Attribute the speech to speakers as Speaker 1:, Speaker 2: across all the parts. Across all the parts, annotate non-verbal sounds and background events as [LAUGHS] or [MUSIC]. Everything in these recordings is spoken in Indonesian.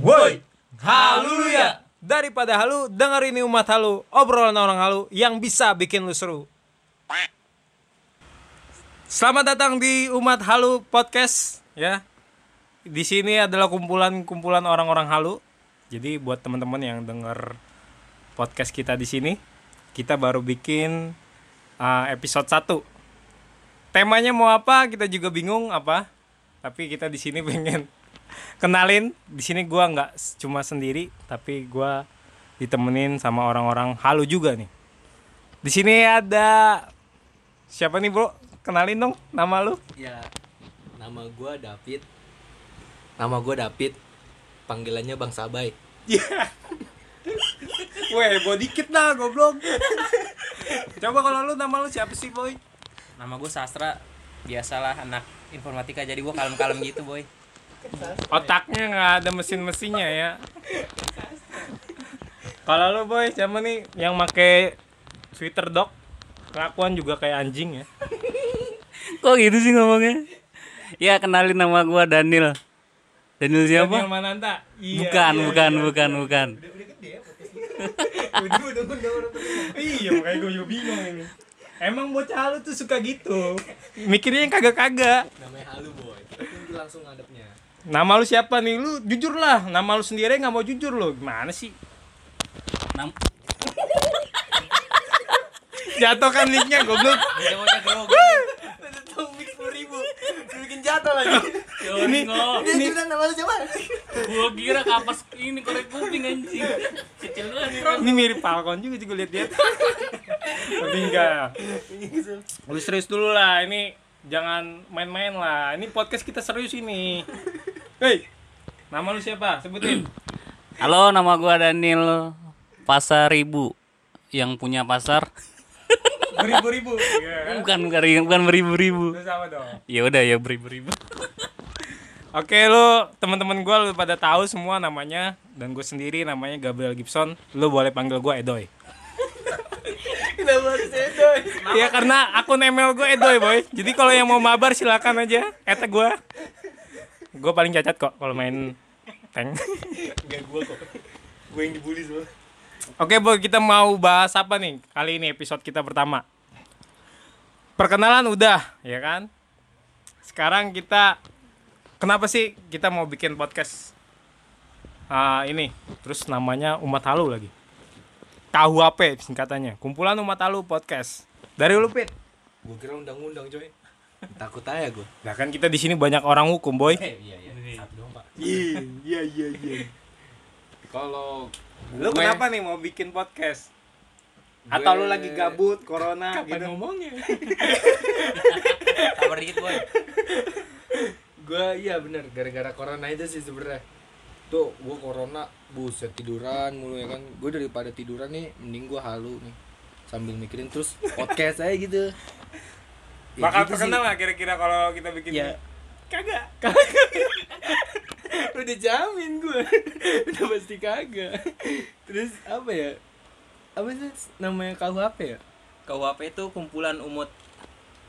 Speaker 1: Woi, halu ya. Daripada halu, denger ini umat halu, obrolan orang halu yang bisa bikin lu seru. Selamat datang di Umat Halu Podcast ya. Di sini adalah kumpulan-kumpulan orang-orang halu. Jadi buat teman-teman yang denger podcast kita di sini, kita baru bikin uh, episode 1. Temanya mau apa? Kita juga bingung apa. Tapi kita di sini [LAUGHS] pengen kenalin. Di sini gua nggak cuma sendiri, tapi gua ditemenin sama orang-orang halu juga nih. Di sini ada siapa nih, Bro? Kenalin dong nama lu.
Speaker 2: Ya, nama gua David. Nama gua David. Panggilannya Bang Sabay.
Speaker 1: Iya. [LAUGHS] Weh, gua dikit dah, goblok. Coba kalau lu nama lu siapa sih, Boy?
Speaker 3: Nama gue Sastra Biasalah anak informatika Jadi gue kalem-kalem gitu boy
Speaker 1: Otaknya nggak ada mesin-mesinnya ya. Kalau lu, Boy, siapa nih yang make Twitter dog? Kelakuan juga kayak anjing ya.
Speaker 4: Kok gitu sih ngomongnya? Ya kenalin nama gua Daniel. Daniel siapa?
Speaker 1: Daniel Mananta. Iya,
Speaker 4: bukan,
Speaker 1: iya,
Speaker 4: bukan,
Speaker 1: iya.
Speaker 4: bukan, bukan.
Speaker 1: Iya, makanya gue juga bingung ini. Emang bocah lu tuh suka gitu. Mikirnya yang kagak-kagak.
Speaker 2: Namanya Halu Boy. Langsung ngadepnya.
Speaker 1: Nama lu siapa nih? Lu jujur lah. Nama lu sendiri nggak mau jujur lo. Gimana sih?
Speaker 4: Nam
Speaker 1: Jatuh kan linknya goblok.
Speaker 3: Bocah-bocah grogi
Speaker 2: Tuh mix 10 ribu. Bikin jatuh lagi.
Speaker 4: ini.
Speaker 2: Dia cerita nama lu siapa?
Speaker 4: Gua kira kapas ini korek kuping anjing. Kecil banget.
Speaker 1: Ini mirip Falcon juga sih gue liat-liat. Tapi enggak. Lu serius dulu lah. Ini jangan main-main lah. Ini podcast kita serius ini. Hei, nama lu siapa? Sebutin. [CLEARS THROAT]
Speaker 4: Halo, nama gua Daniel Pasar Ribu yang punya pasar. [LAUGHS]
Speaker 1: Beribu-ribu. Iya.
Speaker 4: Bukan bukan bukan beribu-ribu.
Speaker 1: Dong?
Speaker 4: Ya udah ya beribu-ribu. [LAUGHS]
Speaker 1: Oke lu teman-teman gue lu pada tahu semua namanya dan gue sendiri namanya Gabriel Gibson. Lu boleh panggil gue Edoy. [LAUGHS]
Speaker 2: Kenapa harus Edoy?
Speaker 1: Iya karena akun email gue Edoy boy. Jadi kalau yang mau mabar silakan aja. Eta gue. Gue paling cacat kok kalau main tank.
Speaker 2: Enggak gua kok. Gua yang dibully soalnya.
Speaker 1: Oke boy kita mau bahas apa nih kali ini episode kita pertama. Perkenalan udah ya kan. Sekarang kita kenapa sih kita mau bikin podcast Ah, ini terus namanya Umat Halu lagi. KUHP singkatannya. Kumpulan Umat Halu Podcast. Dari lu Pit.
Speaker 2: Gua kira undang-undang coy. Takut aja gua.
Speaker 1: Nah kan kita di sini banyak orang hukum boy.
Speaker 2: Eh, iya iya. Satu dong, Pak.
Speaker 1: Iya iya iya iya.
Speaker 2: Kalau
Speaker 1: Lu
Speaker 2: gue-
Speaker 1: kenapa nih mau bikin podcast? Atau lu
Speaker 2: Gue-
Speaker 1: lagi gabut, corona
Speaker 2: Kapan
Speaker 1: gitu?
Speaker 2: ngomongnya? [LAUGHS]
Speaker 3: Sabar dikit boy
Speaker 2: gue iya bener gara-gara corona itu sih sebenarnya tuh gue corona buset tiduran mulu ya kan gue daripada tiduran nih mending gue halu nih sambil mikirin terus podcast aja gitu Ya
Speaker 1: Bakal
Speaker 2: gitu
Speaker 1: terkenal nggak kira-kira kalau kita bikin
Speaker 2: Ya.
Speaker 1: ini? Kagak. [LAUGHS]
Speaker 2: udah jamin gue [LAUGHS] udah pasti kagak. Terus apa ya? Apa sih namanya KUHP ya?
Speaker 3: KUHP itu kumpulan umut.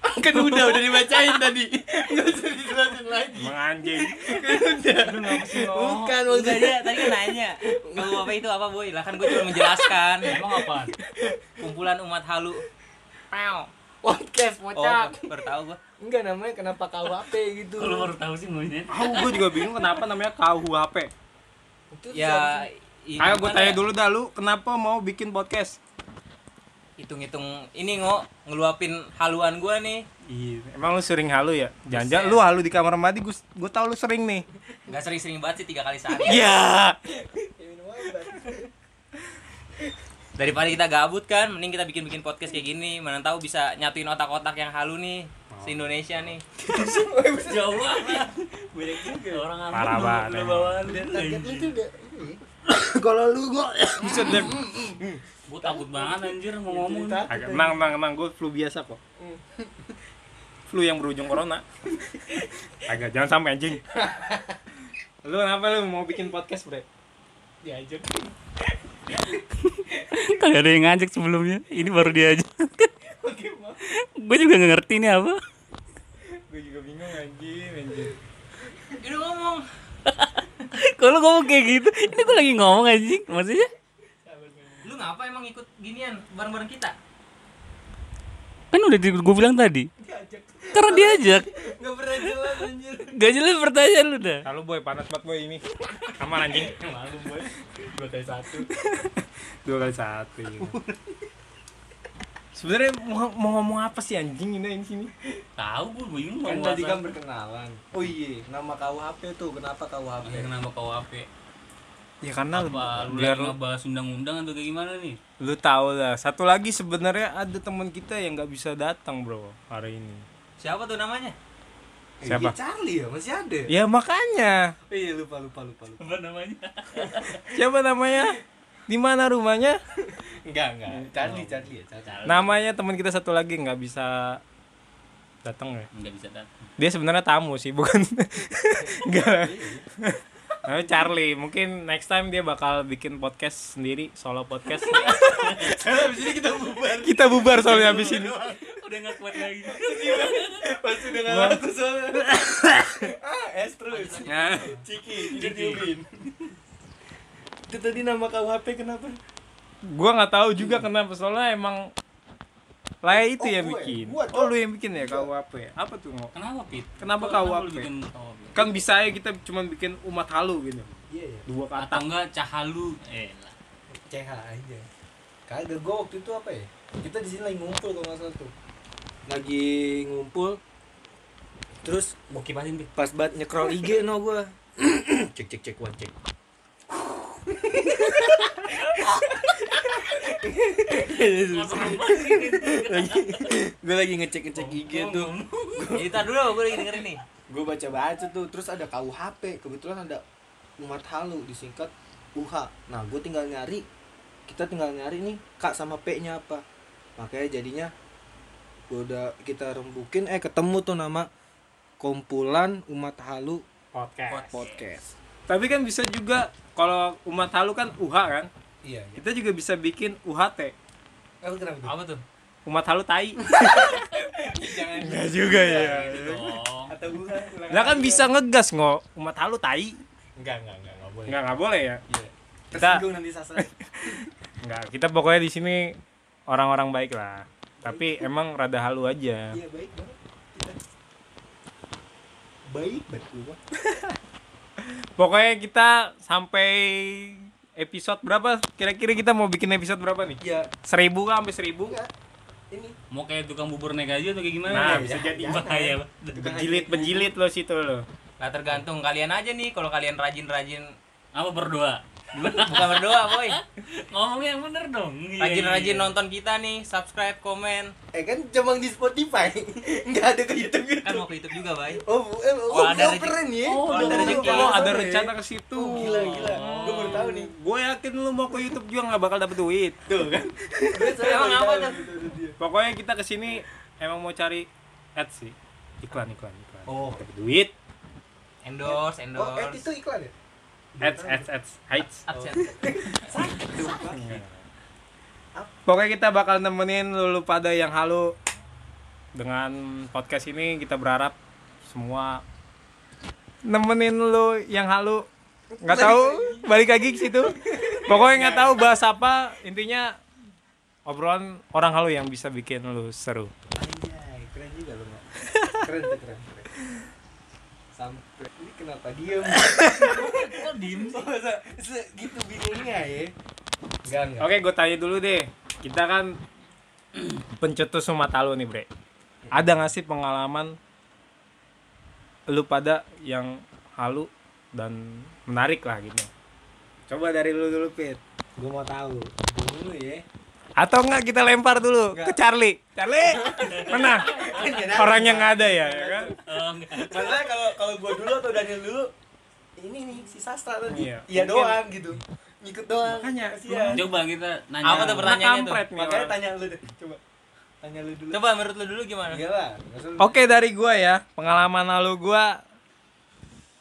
Speaker 3: [LAUGHS]
Speaker 2: Kan udah udah dibacain tadi. Nggak usah dijelasin lagi.
Speaker 1: Emang anjing.
Speaker 2: bukan
Speaker 3: Udah
Speaker 2: maksudnya.
Speaker 3: dia tadi kan nanya KUHP itu apa boy? Lah kan gue cuma menjelaskan.
Speaker 4: Emang apa?
Speaker 3: Kumpulan umat halu. Pow
Speaker 2: podcast
Speaker 3: Oh
Speaker 2: pocak
Speaker 3: baru tahu gue
Speaker 2: enggak namanya kenapa KUHP gitu
Speaker 4: Kalau baru tahu sih ngomongnya.
Speaker 1: Aku gue juga bingung kenapa namanya KUHP.
Speaker 2: Itu
Speaker 3: Ya
Speaker 1: Ayo gue tanya
Speaker 3: ya?
Speaker 1: dulu dah lu kenapa mau bikin podcast?
Speaker 3: Hitung-hitung ini ngo Ngeluapin haluan gue nih
Speaker 1: Iya, emang lu sering halu ya? Jangan lu halu di kamar mandi, gue gue tau lu sering nih.
Speaker 3: Gak sering-sering banget sih tiga kali sehari
Speaker 1: Iya. [LAUGHS]
Speaker 3: Daripada kita gabut kan Mending kita bikin-bikin podcast kayak gini Mana tahu bisa nyatuin otak-otak yang halu nih Se-Indonesia nih [LAUGHS]
Speaker 4: Jauh banget. Banyak juga orang apa.
Speaker 1: Parah banget,
Speaker 2: target udah [COUGHS]
Speaker 1: Kalau lu gua [COUGHS] bisa deh.
Speaker 4: Gua takut banget anjir mau ngomong.
Speaker 1: Agak emang emang emang gue flu biasa kok. [LAUGHS] Flu yang berujung corona. Agak jangan sampai anjing. [LAUGHS] Lu kenapa lu mau bikin podcast, Bre?
Speaker 2: diajak
Speaker 4: Kagak ada yang ngajak sebelumnya. Ini baru diajak. Gue juga gak ngerti ini apa.
Speaker 1: Gue juga bingung anjing, anjing.
Speaker 3: Udah ngomong
Speaker 4: Kalau ngomong kayak gitu, ini gue lagi ngomong anjing. Maksudnya
Speaker 3: Lu ngapa emang ikut ginian bareng-bareng kita?
Speaker 4: kan udah gue bilang tadi. Karena diajak.
Speaker 2: Gak pernah jelas anjir.
Speaker 4: Gak jelas pertanyaan lu dah.
Speaker 1: Halo boy, panas banget boy ini. Aman anjing.
Speaker 2: Malu boy. Dua kali satu.
Speaker 1: Dua kali satu. iya. Sebenarnya mau, mau ngomong apa sih anjing ini di sini?
Speaker 4: Tahu gue bingung
Speaker 2: Kan tadi kan berkenalan. Oh iya, nama KUHP tuh. Kenapa KUHP?
Speaker 4: Kenapa kau HP?
Speaker 1: Ya karena
Speaker 4: Apa lu
Speaker 1: biar
Speaker 4: lagi ngebahas undang-undang atau kayak gimana nih?
Speaker 1: lu tahu lah. Satu lagi sebenarnya ada teman kita yang nggak bisa datang bro hari ini.
Speaker 3: Siapa tuh namanya?
Speaker 1: Siapa?
Speaker 2: Iya, Charlie ya, masih ada.
Speaker 1: Ya makanya.
Speaker 2: Oh iya, lupa lupa lupa lupa.
Speaker 4: Apa namanya? [LAUGHS]
Speaker 1: Siapa namanya? Di mana rumahnya?
Speaker 2: Enggak, enggak. Charlie, Charlie ya, Charlie.
Speaker 1: Namanya teman kita satu lagi nggak bisa datang ya.
Speaker 4: Enggak bisa datang.
Speaker 1: Dia sebenarnya tamu sih, bukan [LAUGHS] enggak. Namanya Charlie, mungkin next time dia bakal bikin podcast sendiri, solo podcast.
Speaker 2: Habis ini kita bubar.
Speaker 1: kita bubar soalnya habis ini.
Speaker 4: Udah enggak kuat lagi.
Speaker 2: Pasti udah enggak laku soalnya. ah, es terus. Ciki, tidak diubin. Itu tadi nama KUHP kenapa?
Speaker 1: gua nggak tahu juga kenapa soalnya emang Laya itu
Speaker 2: Oh,
Speaker 1: yang
Speaker 2: gue.
Speaker 1: bikin.
Speaker 2: Gua,
Speaker 1: oh, lu yang bikin ya KUHP. Apa tuh, Ngo?
Speaker 4: Kenapa, Pit?
Speaker 1: Kenapa KUHP?
Speaker 4: lu bikin KUHP?
Speaker 1: Kan bisa ya kita cuma bikin umat halu gitu.
Speaker 2: Iya ya.
Speaker 1: Dua
Speaker 4: Atau
Speaker 1: kata.
Speaker 4: enggak cahalu? Eh lah.
Speaker 2: CH aja. Kagak gue waktu itu apa ya? Kita di sini lagi ngumpul kalau nggak salah tuh. Lagi ngumpul. Terus
Speaker 4: Gua kipasin, Pit.
Speaker 2: pas banget nyekrol IG no gue. [CLEARS THROAT] cek cek cek one cek. Gue lagi ngecek ngecek IG tuh.
Speaker 3: Jadi tar dulu gue lagi dengerin nih.
Speaker 2: gue baca baca tuh terus ada KUHP kebetulan ada umat halu disingkat UH nah gue tinggal nyari kita tinggal nyari nih kak sama P nya apa makanya jadinya gue udah kita rembukin eh ketemu tuh nama kumpulan umat halu
Speaker 1: Podcast.
Speaker 2: podcast
Speaker 1: Tapi kan bisa juga kalau umat halu kan UH kan.
Speaker 2: Iya
Speaker 1: Kita juga bisa bikin UHT.
Speaker 2: oh, kenapa tuh?
Speaker 3: Apa tuh?
Speaker 1: Umat halu tai. [LAUGHS]
Speaker 2: jangan
Speaker 1: Enggak juga ya.
Speaker 4: Dong.
Speaker 2: atau gue
Speaker 1: Lah kan bisa ngegas ngo umat halu tai.
Speaker 2: enggak enggak enggak enggak boleh
Speaker 1: Enggak enggak boleh ya.
Speaker 2: iya
Speaker 1: Kita-
Speaker 2: nanti sasar
Speaker 1: Enggak, [LAUGHS] kita pokoknya di sini orang-orang baik lah. Tapi emang rada halu aja.
Speaker 2: iya baik banget kita baik banget [LAUGHS]
Speaker 1: Pokoknya kita sampai episode berapa? Kira-kira kita mau bikin episode berapa nih?
Speaker 2: iya
Speaker 1: Seribu kah sampai seribu?
Speaker 2: enggak ini
Speaker 4: Mau kayak tukang bubur naik aja atau kayak gimana?
Speaker 1: Nah,
Speaker 4: ya?
Speaker 1: bisa jadi.
Speaker 4: bahaya.
Speaker 1: Penjilit penjilit lo situ lo.
Speaker 3: Nah tergantung kalian aja nih kalau kalian rajin-rajin
Speaker 4: Apa berdoa?
Speaker 3: Bukan berdoa boy
Speaker 4: Ngomongnya yang bener dong. Iya,
Speaker 3: rajin-rajin
Speaker 4: iya.
Speaker 3: nonton kita nih subscribe komen
Speaker 2: Eh kan cuma di Spotify, [LAUGHS] nggak ada ke YouTube gitu.
Speaker 3: kan mau ke YouTube juga bay
Speaker 2: Oh, eh, oh,
Speaker 3: ada
Speaker 2: oh,
Speaker 3: rezeki.
Speaker 2: keren ya.
Speaker 4: Oh,
Speaker 3: ada
Speaker 2: Oh,
Speaker 3: rezeki.
Speaker 1: Oh, ada rencana ke situ.
Speaker 2: Oh, gila gila. Gue baru tahu nih.
Speaker 1: Gue yakin lu mau ke YouTube juga nggak bakal dapet duit.
Speaker 2: Tuh kan. [LAUGHS]
Speaker 3: Emang apa tuh?
Speaker 2: gitu dari dia.
Speaker 1: Pokoknya kita ke sini emang mau cari ads sih. Iklan, iklan, iklan.
Speaker 2: Oh.
Speaker 1: Dapet duit.
Speaker 3: endorse
Speaker 2: Oh, eh
Speaker 3: endorse
Speaker 2: itu iklan ya?
Speaker 1: Ads, ads, ads. Heights. Pokoknya kita bakal nemenin lu, lu pada yang halu. Dengan podcast ini kita berharap semua nemenin lu yang halu. Nggak tahu balik lagi ke situ. Pokoknya nggak tahu bahas apa. Intinya obrolan orang halu yang bisa bikin lu seru.
Speaker 2: Anjay, keren juga lu, keren, keren. Sampai ini kenapa diem?
Speaker 4: Kok diem
Speaker 2: segitu bingungnya ya. Enggak, enggak.
Speaker 1: oke gue tanya dulu deh. Kita kan pencetus umat halu nih bre. Ada nggak sih pengalaman lu pada yang halu dan menarik lah gitu? Coba dari lu dulu pit.
Speaker 2: Gue mau tahu. Dulu ya.
Speaker 1: atau enggak kita lempar dulu ke Charlie? Charlie! Mana orang yang nggak ada ya, ya kan
Speaker 4: Oh.
Speaker 2: Masalahnya kalau kalau gua dulu atau Daniel dulu ini nih si sastra tadi.
Speaker 1: Iya.
Speaker 2: Iya doang gitu. Ngikut doang.
Speaker 1: Makanya,
Speaker 2: Kasihan.
Speaker 4: Coba kita nanya.
Speaker 3: Apa tuh pertanyaannya tuh?
Speaker 2: Makanya tanya lu deh. Coba. Tanya lu dulu.
Speaker 3: coba menurut lu dulu gimana
Speaker 2: lu.
Speaker 1: oke dari gua ya pengalaman lalu gua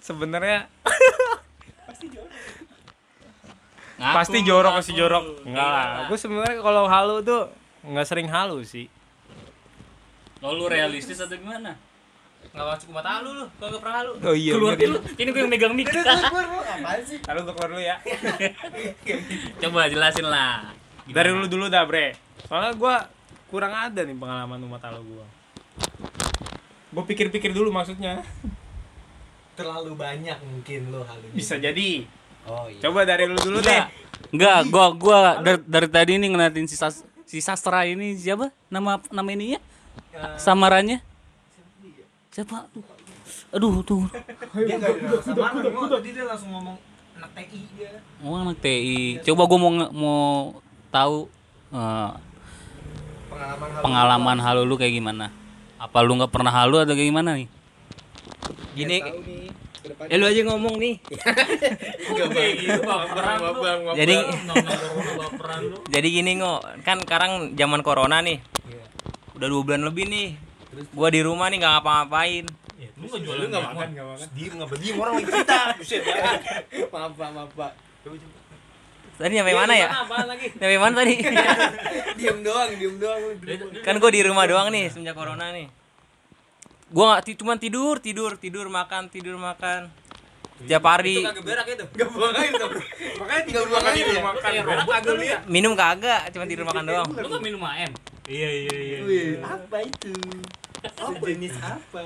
Speaker 1: sebenarnya [LAUGHS] pasti jorok
Speaker 4: ngaku
Speaker 1: pasti jorok
Speaker 4: lu.
Speaker 1: enggak lah gue sebenarnya kalau halu tuh nggak sering halu sih
Speaker 4: Lo lu realistis atau gimana?
Speaker 3: Enggak masuk umat halu lu, kalau enggak pernah halu.
Speaker 1: Oh iya.
Speaker 4: Keluar dulu. Ini gue yang megang mic.
Speaker 2: apaan sih
Speaker 1: Lalu gue keluar dulu ya. [LAUGHS]
Speaker 4: Coba jelasin lah.
Speaker 1: Dari lu dulu dah, Bre. Soalnya gua kurang ada nih pengalaman umat halu gua. Gue pikir-pikir dulu maksudnya.
Speaker 2: terlalu banyak mungkin lo halunya
Speaker 1: Bisa jadi.
Speaker 2: oh iya
Speaker 1: Coba dari lu dulu deh.
Speaker 4: Enggak, gua gua dari, dari tadi ini ngeliatin si, sas- si sastra ini siapa? Nama nama ininya? Samarannya? Siapa? Aduh, tuh.
Speaker 2: dia langsung ngomong anak TI dia
Speaker 4: Oh, anak TI. Coba gua mau mau tahu eh,
Speaker 2: pengalaman halu
Speaker 4: pengalaman halu lu kayak gimana? Apa lu nggak pernah halu atau kayak gimana nih?
Speaker 3: Gini, ya lu aja ngomong nih. [LAUGHS]
Speaker 1: Kayak gitu, baperan lu.
Speaker 3: Jadi Jadi gini ngo, kan sekarang zaman corona nih. Udah dua bulan lebih nih. Gua di rumah nih nggak ngapa-ngapain.
Speaker 1: Lu nggak jualan nggak makan nggak makan.
Speaker 2: diem nggak diem orang lagi kita [LAUGHS] buset ya maaf pak maaf pak
Speaker 3: Tadi nyampe mana ya? [LAUGHS] Nyampe mana tadi? [LAUGHS]
Speaker 2: diem doang diem doang
Speaker 3: kan gue di rumah doang nih semenjak corona nih. Gua nggak cuman tidur, tidur, tidur, makan, tidur, makan. Tiap hari
Speaker 2: berak itu nggak buang air dong makanya tinggal buang air ya
Speaker 1: makan berak kagak lu ya.
Speaker 3: minum kagak, cuma tidur makan doang.
Speaker 4: Lu nggak minum AM? Iya, iya, iya.
Speaker 2: Wih, apa itu sejenis apa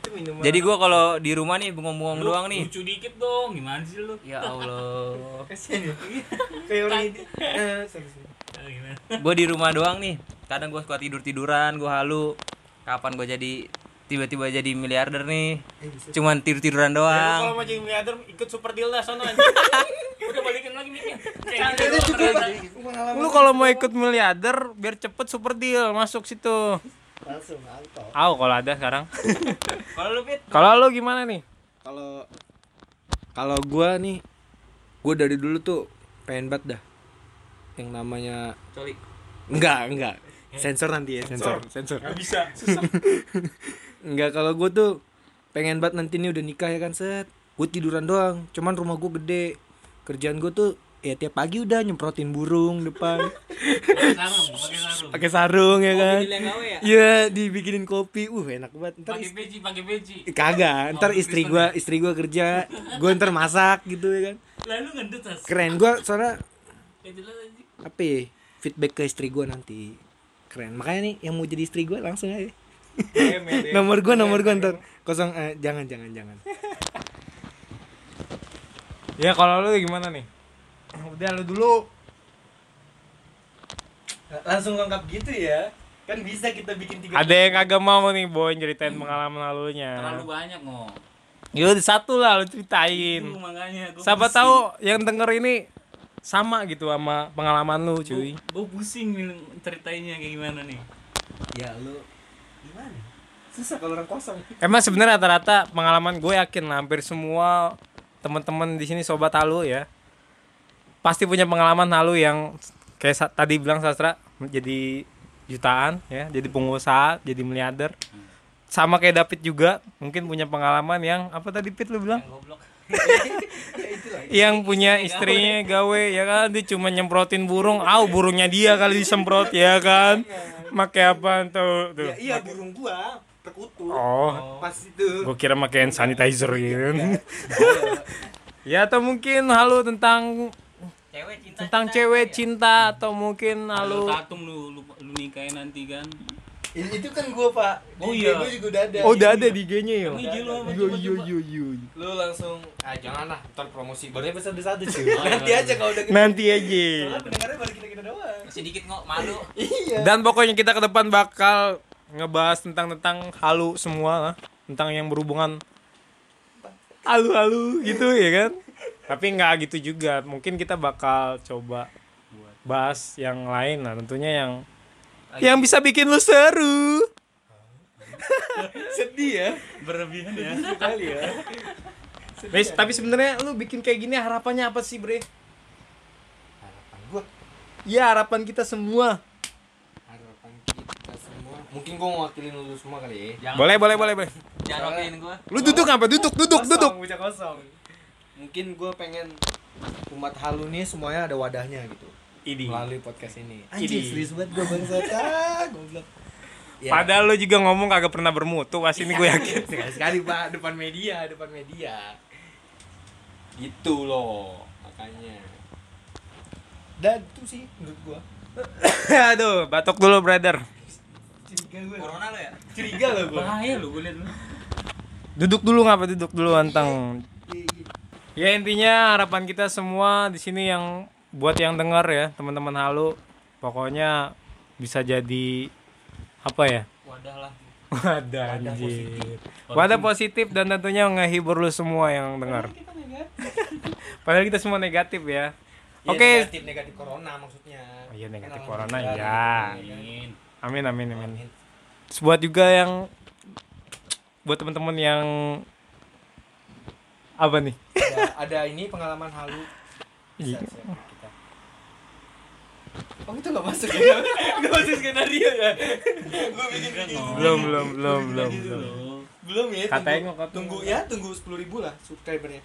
Speaker 2: itu minuman
Speaker 3: Jadi gua kalau di rumah nih bengong-bengong doang nih.
Speaker 4: Lucu dikit dong, gimana sih lu?
Speaker 3: Ya Allah.
Speaker 2: kasian ya kayak orang ini Eh.
Speaker 4: Ah?
Speaker 3: Gue di rumah doang nih. Kadang gue suka tidur tiduran, gue halu. Kapan gue jadi tiba-tiba jadi miliarder nih? Cuman tidur tiduran
Speaker 1: Kalau
Speaker 3: doang.
Speaker 1: mau jadi miliarder ikut super deal dah sono [LAUGHS]
Speaker 4: Udah balikin lagi mic-nya.
Speaker 1: Lu kalau mau ikut miliarder biar cepet super deal masuk situ.
Speaker 2: langsung auto
Speaker 1: Aw kalau ada sekarang. [LAUGHS]
Speaker 3: Kalau lu Pit?
Speaker 1: Kalau lu gimana nih?
Speaker 2: kalau kalau gua nih gua dari dulu tuh pengen banget dah yang namanya
Speaker 3: Coli.
Speaker 2: enggak enggak sensor nanti ya sensor sensor
Speaker 1: Gak bisa. [LAUGHS]
Speaker 2: enggak kalau gua tuh pengen banget nanti nih udah nikah ya kan set. Gue tiduran doang cuman rumah gua gede. Kerjaan gua tuh ya tiap pagi udah nyemprotin burung depan.
Speaker 4: Sarung, pakai sarung.
Speaker 2: pakai sarung ya kan.
Speaker 3: ya?
Speaker 2: Iya dibikinin kopi. Uh enak banget. Ntar
Speaker 4: Pakai peci, pakai peci.
Speaker 2: kagak ntar istri gua istri gua kerja. Gua ntar masak gitu ya kan.
Speaker 4: Lalu ngendut
Speaker 2: keren. Gua soalnya
Speaker 4: Ya
Speaker 2: apa ya, feedback ke istri gua nanti. Keren. Makanya nih yang mau jadi istri gua langsung aja [LAUGHS] nomor gua nomor gua ntar kosong eh, jangan jangan jangan [LAUGHS]
Speaker 1: Ya kalau lu gimana nih? Udah lu dulu.
Speaker 2: langsung lengkap gitu ya kan bisa kita bikin tiga
Speaker 1: Ada yang kagak mau nih boy ceritain pengalaman lalunya.
Speaker 4: Terlalu banyak mau.
Speaker 1: Ya udah satu lah lu ceritain.
Speaker 4: Itu makanya gua
Speaker 1: Siapa
Speaker 4: pusing.
Speaker 1: tahu yang denger ini sama gitu sama pengalaman lu cuy.
Speaker 4: Gue pusing nih ceritainnya kayak gimana nih.
Speaker 2: ya lu susah kalau orang kosong. [LAUGHS]
Speaker 1: Emang sebenarnya rata-rata pengalaman gue yakin lah, hampir semua teman-teman di sini sobat halu ya pasti punya pengalaman halu yang kayak tadi bilang sastra jadi jutaan ya jadi pengusaha jadi miliarder. Sama kayak David juga mungkin punya pengalaman yang apa tadi Pit lu bilang? Yang [LAUGHS] punya istrinya gawe. ya kan? Dia cuma nyemprotin burung. Aw burungnya dia kali disemprot ya kan make apa tuh? Tuh.
Speaker 2: Iya burung gua terkutuk.
Speaker 1: Oh.
Speaker 2: Pas itu.
Speaker 1: Gue kira make hand sanitizer gitu. [LAUGHS] Ya atau mungkin halu tentang
Speaker 3: Cewek cinta.
Speaker 1: tentang
Speaker 3: cinta,
Speaker 1: cewek
Speaker 3: ya.
Speaker 1: cinta atau mungkin halu
Speaker 4: tatum lu, lu lu nikahin nanti kan.
Speaker 2: Itu kan gua pak.
Speaker 4: Oh iya.
Speaker 2: gua juga udah ada.
Speaker 1: Oh udah ada di IG-nya ya?
Speaker 4: Lu apa?
Speaker 1: yo yo yo yo.
Speaker 2: Lu langsung ah jangan lah ntar promosi. Baru episode satu cuy.
Speaker 4: Oh, [LAUGHS] iya,
Speaker 2: nanti
Speaker 4: iya.
Speaker 2: aja kalau udah
Speaker 1: nanti aja.
Speaker 2: Soalnya pendengarnya baru kita kita doang
Speaker 3: Sedikit ngok malu. [LAUGHS]
Speaker 2: iya.
Speaker 1: Dan pokoknya kita ke depan bakal ngebahas tentang tentang halu semua lah tentang yang berhubungan halu halu gitu ya kan? Tapi nggak gitu juga. Mungkin kita bakal coba bahas yang lain lah tentunya yang yang bisa bikin lu seru [LAUGHS]
Speaker 2: sedih ya
Speaker 4: Berlebihan ya.
Speaker 2: kali ya [LAUGHS]
Speaker 1: Wes, tapi sebenarnya lu bikin kayak gini harapannya apa sih, Bre?
Speaker 2: harapan gua
Speaker 1: Ya, harapan kita semua.
Speaker 2: harapan kita semua mungkin gua mewakilin lu semua kali ya
Speaker 3: Jangan,
Speaker 1: Boleh, boleh, boleh, boleh.
Speaker 3: Jangan wakilin gua.
Speaker 1: Lu duduk apa? Duduk, duduk, duduk.
Speaker 2: bocah kosong mungkin gua pengen umat halu nih semuanya ada wadahnya gitu
Speaker 1: Idi.
Speaker 2: melalui podcast ini
Speaker 1: Idi.
Speaker 2: anjir serius banget gua bangsat [LAUGHS] ah goblok Ya.
Speaker 1: Padahal lu juga ngomong kagak pernah bermutu, pas ini gue yakin. [LAUGHS]
Speaker 2: sekali sekali pak depan media depan media itu loh makanya dan itu sih menurut gua [LAUGHS]
Speaker 1: Aduh, batuk dulu, brother.
Speaker 2: curiga gua
Speaker 3: Corona lo ya?
Speaker 2: curiga loh gua
Speaker 4: Bahaya lu gue liat lu.
Speaker 1: Duduk dulu ngapa duduk dulu anteng. Ya intinya harapan kita semua di sini yang buat yang dengar ya, teman-teman halu, pokoknya bisa jadi apa ya?
Speaker 3: Wadah lah.
Speaker 1: Wadah anjir. Wadah positif dan tentunya ngehibur lu semua yang dengar. Padahal kita [LAUGHS] semua negatif ya.
Speaker 2: Ya,
Speaker 1: Oke.
Speaker 2: negatif negatif corona maksudnya
Speaker 1: Oh iya negatif
Speaker 2: Kan
Speaker 1: corona ya.
Speaker 4: Amin.
Speaker 1: Amin amin amin. Terus buat juga yang buat teman-teman yang apa nih?
Speaker 2: ada, ada ini pengalaman halu bisa
Speaker 1: Iya.
Speaker 2: Oh itu gak masuk ya? [LAUGHS] Gak masuk skenario ya? Gue bikin bikin
Speaker 1: Belum belum belum belum belum.
Speaker 2: Belum ya?
Speaker 1: Kata
Speaker 2: tunggu- Tunggu ya, tunggu 10 ribu lah subscribernya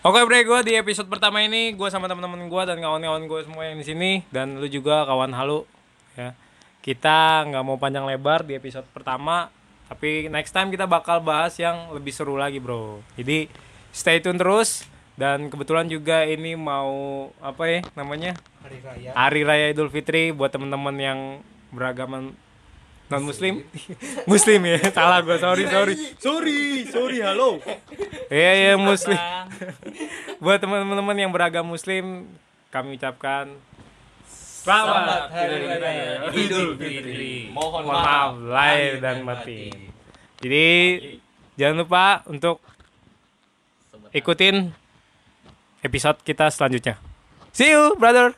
Speaker 1: Oke bre, gue di episode pertama ini gue sama teman-teman gue dan kawan-kawan gue semua yang di sini dan lu juga kawan halu ya. Kita nggak mau panjang lebar di episode pertama, tapi next time kita bakal bahas yang lebih seru lagi bro. Jadi stay tune terus dan kebetulan juga ini mau apa ya namanya?
Speaker 2: Hari Raya.
Speaker 1: Hari Raya Idul Fitri buat teman-teman yang beragama non muslim. [LAUGHS] Muslim ya [LAUGHS] salah gue sorry sorry. sorry sorry halo. Iya ya muslim. [LAUGHS] buat teman-teman yang beragama muslim kami ucapkan selamat
Speaker 2: Hari Raya
Speaker 3: Idul Fitri.
Speaker 1: mohon maaf lahir dan batin. jadi jangan lupa untuk ikutin episode kita selanjutnya. See you brother